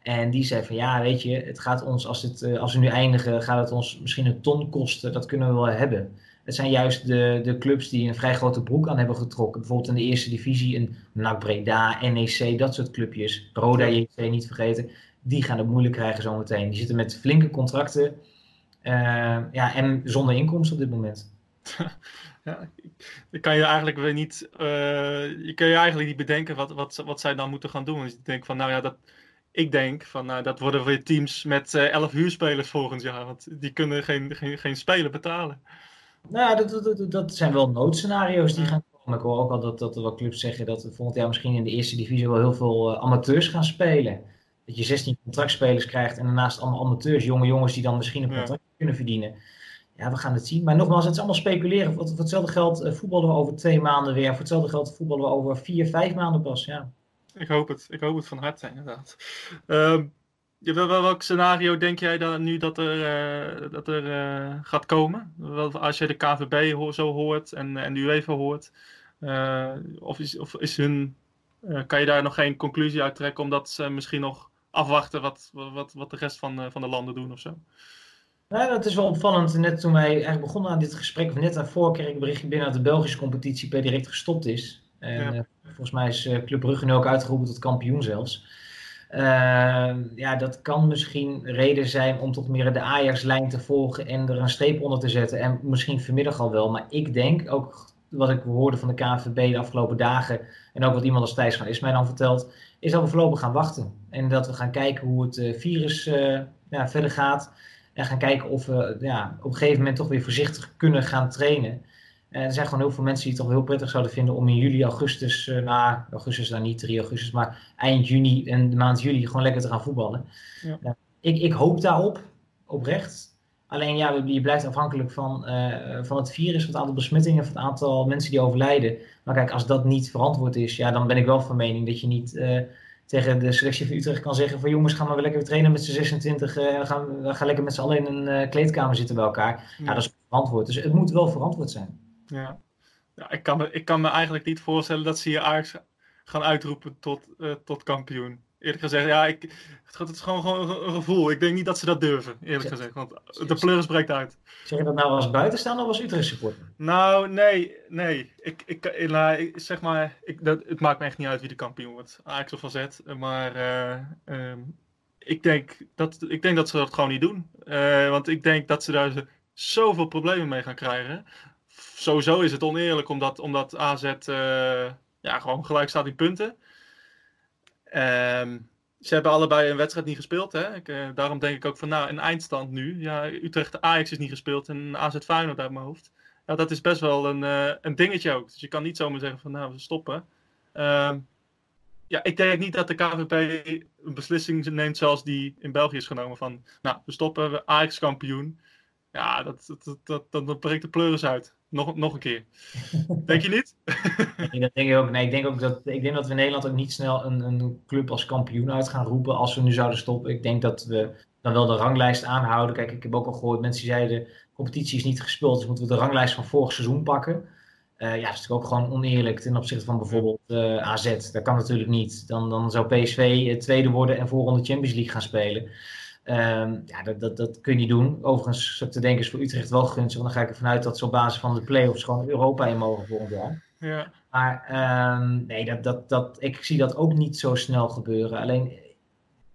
En die zei van ja, weet je, het gaat ons, als, het, eh, als we nu eindigen, gaat het ons misschien een ton kosten. Dat kunnen we wel hebben. Het zijn juist de, de clubs die een vrij grote broek aan hebben getrokken. Bijvoorbeeld in de eerste divisie een NAC Breda, NEC, dat soort clubjes. Roda JC niet vergeten. Die gaan het moeilijk krijgen zometeen. Die zitten met flinke contracten. Uh, ja, en zonder inkomsten op dit moment. (laughs) Ja, ik kan je eigenlijk weer niet, uh, je kan je eigenlijk niet bedenken wat, wat, wat zij dan moeten gaan doen. Dus ik denk van, nou ja, dat, ik denk van nou, dat worden weer teams met uh, elf huurspelers volgend jaar. Want die kunnen geen, geen, geen speler betalen. Nou, dat, dat, dat zijn wel noodscenario's die gaan komen. Ik hoor ook al dat, dat er wel clubs zeggen dat we volgend jaar misschien in de eerste divisie wel heel veel amateurs gaan spelen. Dat je 16 contractspelers krijgt en daarnaast allemaal amateurs, jonge jongens die dan misschien een contract ja. kunnen verdienen. Ja, we gaan het zien. Maar nogmaals, het is allemaal speculeren. Voor, voor hetzelfde geld uh, voetballen we over twee maanden weer. Voor hetzelfde geld voetballen we over vier, vijf maanden pas. Ja. Ik hoop het. Ik hoop het van harte, inderdaad. Um, welk scenario denk jij dan nu dat er, uh, dat er uh, gaat komen? Als je de KVB ho zo hoort en, en de UEFA hoort. Of is, of is hun, kan je daar nog geen conclusie uit trekken omdat ze misschien nog afwachten wat, wat, wat de rest van, van de landen doen of zo? Nou, dat is wel opvallend. Net toen wij eigenlijk begonnen aan dit gesprek, of net daarvoor kreeg ik een berichtje binnen dat de Belgische competitie per direct gestopt is. En, ja. Volgens mij is uh, Club Brugge nu ook uitgeroepen tot kampioen zelfs. Uh, ja, dat kan misschien reden zijn om tot meer de Ajax-lijn te volgen en er een streep onder te zetten. En misschien vanmiddag al wel. Maar ik denk, ook wat ik hoorde van de KNVB de afgelopen dagen en ook wat iemand als Thijs van Ismail dan vertelt, is dat we voorlopig gaan wachten. En dat we gaan kijken hoe het uh, virus ja, verder gaat. En gaan kijken of we ja, op een gegeven moment toch weer voorzichtig kunnen gaan trainen. En er zijn gewoon heel veel mensen die het toch heel prettig zouden vinden om in juli, augustus, uh, nou, augustus dan niet 3 augustus, maar eind juni en de maand juli gewoon lekker te gaan voetballen. Ja. Uh, ik, ik hoop daarop, oprecht. Alleen ja, je blijft afhankelijk van, uh, van het virus, van het aantal besmettingen, van het aantal mensen die overlijden. Maar kijk, als dat niet verantwoord is, ja, dan ben ik wel van mening dat je niet tegen de selectie van Utrecht kan zeggen van jongens, gaan we lekker trainen met z'n 26 en we gaan, we gaan lekker met z'n allen in een kleedkamer zitten bij elkaar. Ja. ja, dat is verantwoord. Dus het moet wel verantwoord zijn. Ja, ja ik, kan me, ik kan me eigenlijk niet voorstellen dat ze hier Ajax gaan uitroepen tot, uh, tot kampioen. Eerlijk gezegd, ja, ik, het is gewoon, gewoon een gevoel. Ik denk niet dat ze dat durven, eerlijk gezegd. Want de pleuris breekt uit. Zeg je dat nou als buitenstaander of als Utrecht supporter? Nou, nee, nee. Ik, ik, nou, ik zeg maar, ik, dat, het maakt me echt niet uit wie de kampioen wordt. Ajax of AZ. Maar uh, um, ik, denk dat, ik denk dat ze dat gewoon niet doen. Uh, want ik denk dat ze daar zoveel problemen mee gaan krijgen sowieso is het oneerlijk omdat, omdat AZ uh, ja, gewoon gelijk staat in punten. Um, ze hebben allebei een wedstrijd niet gespeeld. Hè? Ik, uh, daarom denk ik ook van nou, een eindstand nu. Ja, Utrecht Ajax is niet gespeeld en AZ Feyenoord uit mijn hoofd. Ja, dat is best wel een, uh, een dingetje ook. Dus je kan niet zomaar zeggen van nou, we stoppen. Um, ja, ik denk niet dat de KVP een beslissing neemt zoals die in België is genomen. Van, nou, we stoppen, we Ajax kampioen. Ja, dat, dat, dat, dat, dat breekt de pleuris uit. Nog, nog een keer. denk je niet? (laughs) nee, dat denk ik ook. Nee, ik denk ook dat, ik denk dat we in Nederland ook niet snel een, een club als kampioen uit gaan roepen als we nu zouden stoppen. Ik denk dat we dan wel de ranglijst aanhouden. Kijk, ik heb ook al gehoord, mensen die zeiden, de competitie is niet gespeeld, dus moeten we de ranglijst van vorig seizoen pakken. Uh, ja, dat is natuurlijk ook gewoon oneerlijk ten opzichte van bijvoorbeeld uh, eh, AZ. Dat kan natuurlijk niet. Dan, dan zou PSV tweede worden en voorronde Champions League gaan spelen. Um, ja, dat, dat, dat kun je niet doen. Overigens, te denken is voor Utrecht wel gunstig. Want dan ga ik ervan uit dat ze op basis van de play-offs gewoon Europa in mogen volgend jaar. Ja. Maar um, nee, dat, dat, dat, ik zie dat ook niet zo snel gebeuren. Alleen,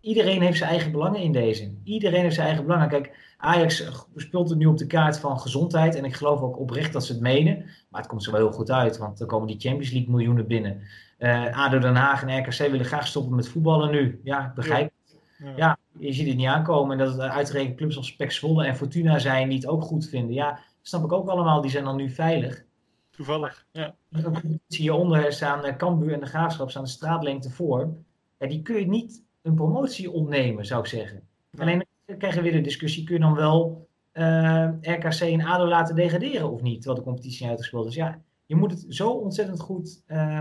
iedereen heeft zijn eigen belangen in deze. Iedereen heeft zijn eigen belangen. Kijk, Ajax speelt het nu op de kaart van gezondheid. En ik geloof ook oprecht dat ze het menen. Maar het komt zo wel heel goed uit. Want dan komen die Champions League miljoenen binnen. Uh, ADO Den Haag en RKC willen graag stoppen met voetballen nu. Ja, ik begrijp ja. ja. je ziet het niet aankomen. En dat het uitgerekend clubs als Pek Zwolle en Fortuna zijn die het ook goed vinden. Ja, snap ik ook allemaal. Die zijn dan nu veilig. Toevallig, ja. Zie hieronder staan uh, Cambuur en de Graafschap staan de straatlengte voor. Ja, die kun je niet een promotie ontnemen, zou ik zeggen. Alleen dan krijgen we weer de discussie, kun je dan wel uh, eh, RKC en ADO laten degraderen of niet, terwijl de competitie uitgespeeld is. Ja, je moet het zo ontzettend goed uh,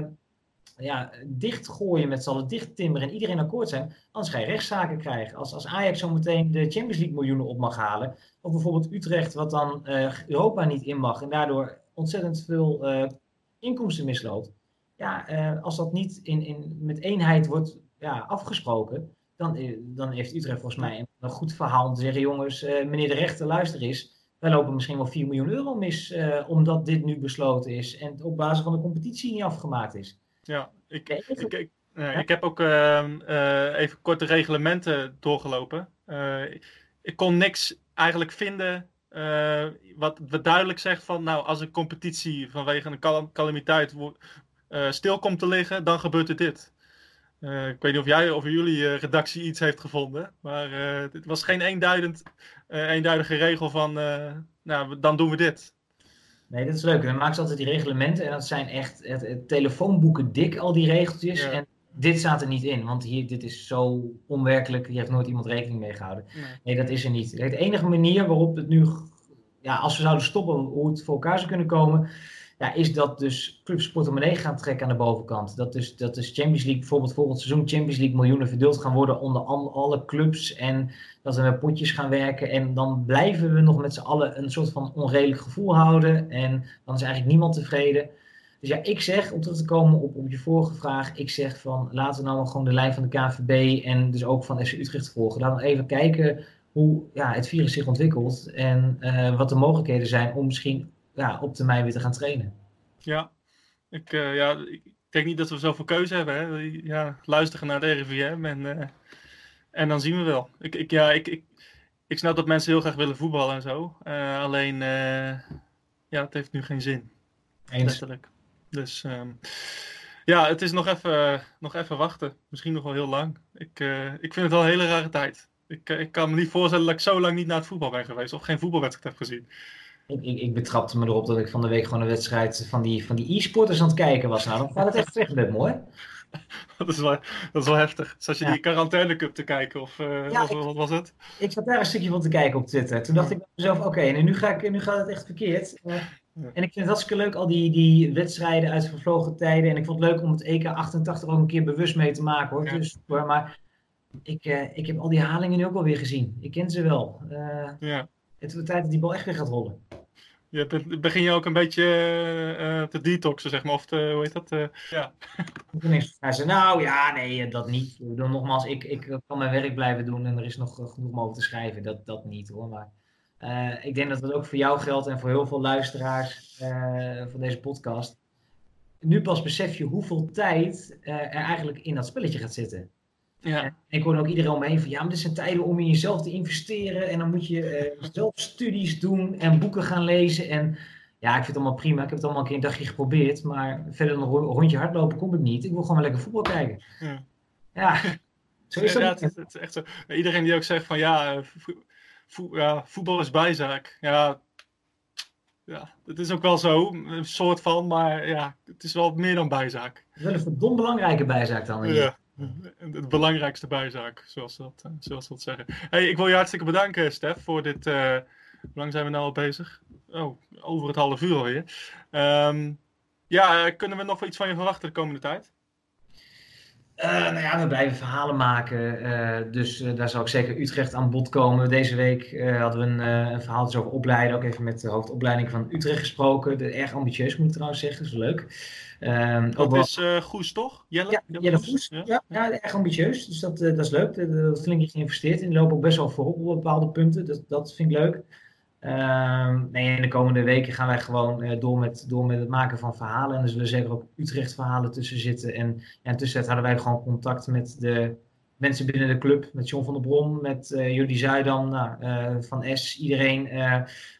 ja, dichtgooien met z'n allen, dicht timmeren en iedereen akkoord zijn, anders ga je rechtszaken krijgen. Als, als Ajax zo meteen de Champions League miljoenen op mag halen, of bijvoorbeeld Utrecht wat dan uh, Europa niet in mag en daardoor ontzettend veel uh, inkomsten misloopt. Ja, uh, als dat niet in, in, met eenheid wordt ja, afgesproken, dan, dan heeft Utrecht volgens mij een, goed verhaal om te zeggen, jongens, meneer de rechter, luister eens, wij lopen misschien wel 4 miljoen euro mis omdat dit nu besloten is en op basis van de competitie niet afgemaakt is. Ja, ik, ik, ik, ik heb ook uh, uh, even korte reglementen doorgelopen. Uh, ik kon niks eigenlijk vinden uh, wat, wat duidelijk zegt van, nou, als een competitie vanwege een cal calamiteit stil komt te liggen, dan gebeurt er dit. ik weet niet of jij of jullie redactie iets heeft gevonden, maar het was geen eenduidend, eenduidige regel van, nou, dan doen we dit. Nee, dat is leuk. Dan maken ze altijd die reglementen en dat zijn echt het, het telefoonboeken dik, al die regeltjes. En dit staat er niet in, want hier, dit is zo onwerkelijk. Hier heeft nooit iemand rekening mee gehouden. Nee, nee dat is er niet. De enige manier waarop het nu, ja, als we zouden stoppen, hoe het voor elkaar zou kunnen komen, ja, is dat dus clubs portemonnee gaan trekken aan de bovenkant. Dat dus, dat dus Champions League, bijvoorbeeld volgend seizoen Champions League miljoenen verdeeld gaan worden onder alle clubs. En dat we met potjes gaan werken. En dan blijven we nog met z'n allen een soort van onredelijk gevoel houden. En dan is eigenlijk niemand tevreden. Dus ja, ik zeg, om terug te komen op, op je vorige vraag, ik zeg van laten we nou gewoon de lijn van de KVB en dus ook van FC Utrecht volgen. We even kijken hoe ja, het virus zich ontwikkelt en uh, wat de mogelijkheden zijn om misschien ja, op termijn weer te gaan trainen. Ja, ik, uh, ja, ik denk niet dat we zoveel keuze hebben. Hè? Ja, luisteren naar de RIVM en, uh, en dan zien we wel. Ik, ik, ja, ik, ik, ik snap dat mensen heel graag willen voetballen en zo. Uh, alleen, ja, het heeft nu geen zin. Eens. Letterlijk. Dus um, ja, het is nog even, nog even wachten. Misschien nog wel heel lang. Ik, ik vind het wel een hele rare tijd. Ik, ik kan me niet voorstellen dat ik zo lang niet naar het voetbal ben geweest of geen voetbalwedstrijd heb gezien. Ik, ik, ik, betrapte me erop dat ik van de week gewoon een wedstrijd van die, van die e-sporters aan het kijken was. Nou, dan gaat het echt slecht met mooi. (laughs) dat, is wel, dat is wel heftig. Zoals je ja. die quarantaine cup te kijken, of, uh, ja, of ik, wat was het? Ik zat daar een stukje van te kijken op Twitter. Toen dacht ik bij mezelf, oké, okay, nu, ga ik, nu gaat het echt verkeerd. Uh, ja. En ik vind het hartstikke leuk, al die, die wedstrijden uit vervlogen tijden. En ik vond het leuk om het EK 88 ook een keer bewust mee te maken, hoor. Dus, maar ik, uh, ik heb al die halingen nu ook alweer gezien. Ik ken ze wel. ja. Het wordt tijd dat die bal echt weer gaat rollen. Je begin je ook een beetje uh, te detoxen, zeg maar. Of te, hoe heet dat? Uh, ja. (laughs) Hij zei, nou ja, nee, dat niet. Dan nogmaals, ik, ik kan mijn werk blijven doen en er is nog genoeg mogelijk te schrijven. Dat, dat niet hoor. Maar uh, ik denk dat dat ook voor jou geldt en voor heel veel luisteraars van deze podcast. Nu pas besef je hoeveel tijd er eigenlijk in dat spelletje gaat zitten. Ja. En ik hoor ook iedereen omheen van ja, maar dit zijn tijden om in jezelf te investeren. En dan moet je uh, (laughs) zelf studies doen en boeken gaan lezen. En ja, ik vind het allemaal prima. Ik heb het allemaal een keer een dagje geprobeerd. Maar verder een rondje hardlopen kom ik niet. Ik wil gewoon lekker voetbal kijken. Ja, ja. (laughs) zo is dat. Ja, het, het, is echt zo. Iedereen die ook zegt van ja, vo ja, voetbal is bijzaak. Ja, ja, het is ook wel zo, een soort van, maar ja, het is wel meer dan bijzaak. Het is wel een verdomd belangrijke bijzaak dan. Ja, (laughs) het belangrijkste bijzaak, zoals ze dat, zoals dat zeggen. Hey, ik wil je hartstikke bedanken, Stef, voor dit. Uh, hoe lang zijn we nou al bezig? Oh, over het half uur alweer. Um, ja, kunnen we nog iets van je verwachten de komende tijd? Uh, nou ja, we blijven verhalen maken. Uh, dus uh, daar zal ik zeker Utrecht aan bod komen. Deze week hadden we een, een verhaal dus over opleiden. Ook even met de hoofdopleiding van Utrecht gesproken. De, erg ambitieus moet ik trouwens zeggen. Dat is leuk. Um, dat is Goes, toch? Jelle? Ja, Jelle Goes. Ja. Ja, ja, erg ambitieus. Dus dat, dat is leuk. Dat flink geïnvesteerd in. Die lopen ook best wel voorop op bepaalde punten. Dat, dat vind ik leuk. Uh, nee, in de komende weken gaan wij gewoon uh, door, met, door met het maken van verhalen. En er zullen zeker ook Utrecht-verhalen tussen zitten. En, en tussen hadden wij gewoon contact met de mensen binnen de club. Met John van der Brom, met uh, Jullie Zuidam, nou, uh, Van S, iedereen.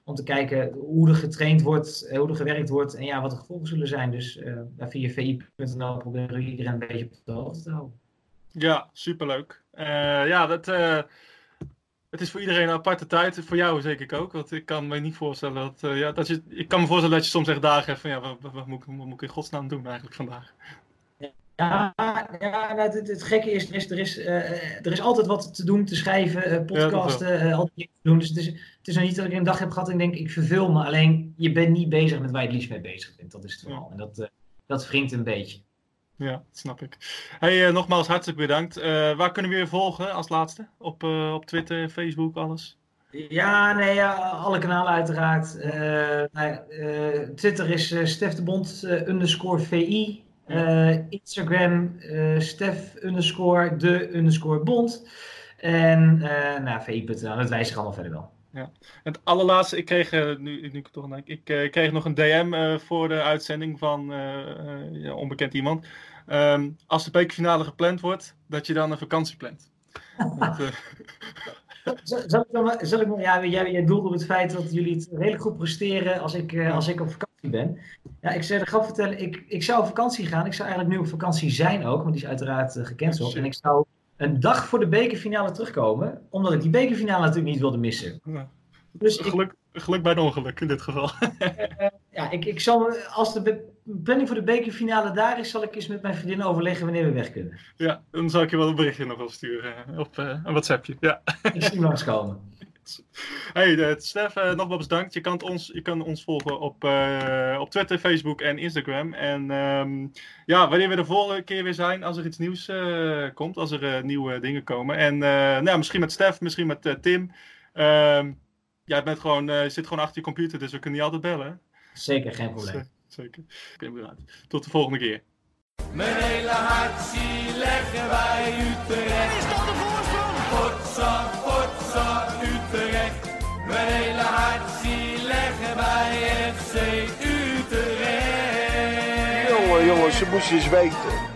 om te kijken hoe er getraind wordt, hoe er gewerkt wordt en ja, wat de gevolgen zullen zijn. Dus via vi.nl proberen we iedereen een beetje op de hoogte te houden. Ja, superleuk. ja, dat het is voor iedereen een aparte tijd. Voor jou zeker ook. Want ik kan me niet voorstellen dat. Uh, ja, dat je, ik kan me voorstellen dat je soms echt dagen hebt van ja, wat, wat, moet, wat, moet, ik in godsnaam doen eigenlijk vandaag? Ja, ja nou, het, het, gekke is, er is, er, is, uh, er is altijd wat te doen, te schrijven, uh, podcasten, ja, altijd te doen. Dus het is, het is nog niet dat ik een dag heb gehad en denk ik verveel me. Alleen je bent niet bezig met waar je het liefst mee bezig bent. Dat is het vooral. En dat, dat wringt een beetje. Ja, snap ik. Hey, uh, nogmaals hartelijk bedankt. Uh, waar kunnen we je volgen als laatste? Op, uh, op Twitter, Facebook, alles? Ja, nee, ja, alle kanalen uiteraard. Nou, Twitter is Stef de Bond underscore VI. Instagram Stef underscore de underscore Bond. En nou, VI.nl, dat wijst zich allemaal verder wel. Ja. Het allerlaatste, ik kreeg, nu, nu ik toch denk, ik kreeg nog een DM voor de uitzending van onbekend iemand. Um, als de bekerfinale gepland wordt, dat je dan een vakantie plant. dat, uh... zal, ik dan, zal ik ja, jij, jij doelde op het feit dat jullie het redelijk goed presteren als ik, uh, als ik op vakantie ben. Ja, ik zou grap vertellen, ik, ik zou op vakantie gaan. Ik zou eigenlijk nu op vakantie zijn ook, want die is uiteraard uh, gecanceld. en ik zou een dag voor de bekerfinale terugkomen, omdat ik die bekerfinale natuurlijk niet wilde missen. Ja. Dus geluk, ik, geluk bij het ongeluk in dit geval. (laughs) ja, ik, ik zal, als de planning voor de bekerfinale daar is, zal ik eens met mijn vriendin overleggen wanneer we weg kunnen. Ja, dan zal ik je wel een berichtje nog wel sturen eh, op uh, een WhatsAppje. Ja. (laughs) Ik zie langskomen. Hey, uh, Stef, uh, nogmaals bedankt. Je kan ons, je kan ons volgen op, uh, op Twitter, Facebook en Instagram. En um, ja, wanneer we de volgende keer weer zijn, als er iets nieuws komt, als er nieuwe dingen komen. En nou, misschien met Stef, misschien met Tim. Ehm, jij bent gewoon, zit gewoon achter je computer, dus we kunnen je altijd bellen. Zeker, geen probleem zeker. Tot de volgende keer. Mijn hele hart zie leggen wij Utrecht. Is dat de voorsprong? Potsa, potsa, Utrecht. Mijn hele hart zie leggen wij FC Utrecht. Jongen, jongens, ze moesten eens weten.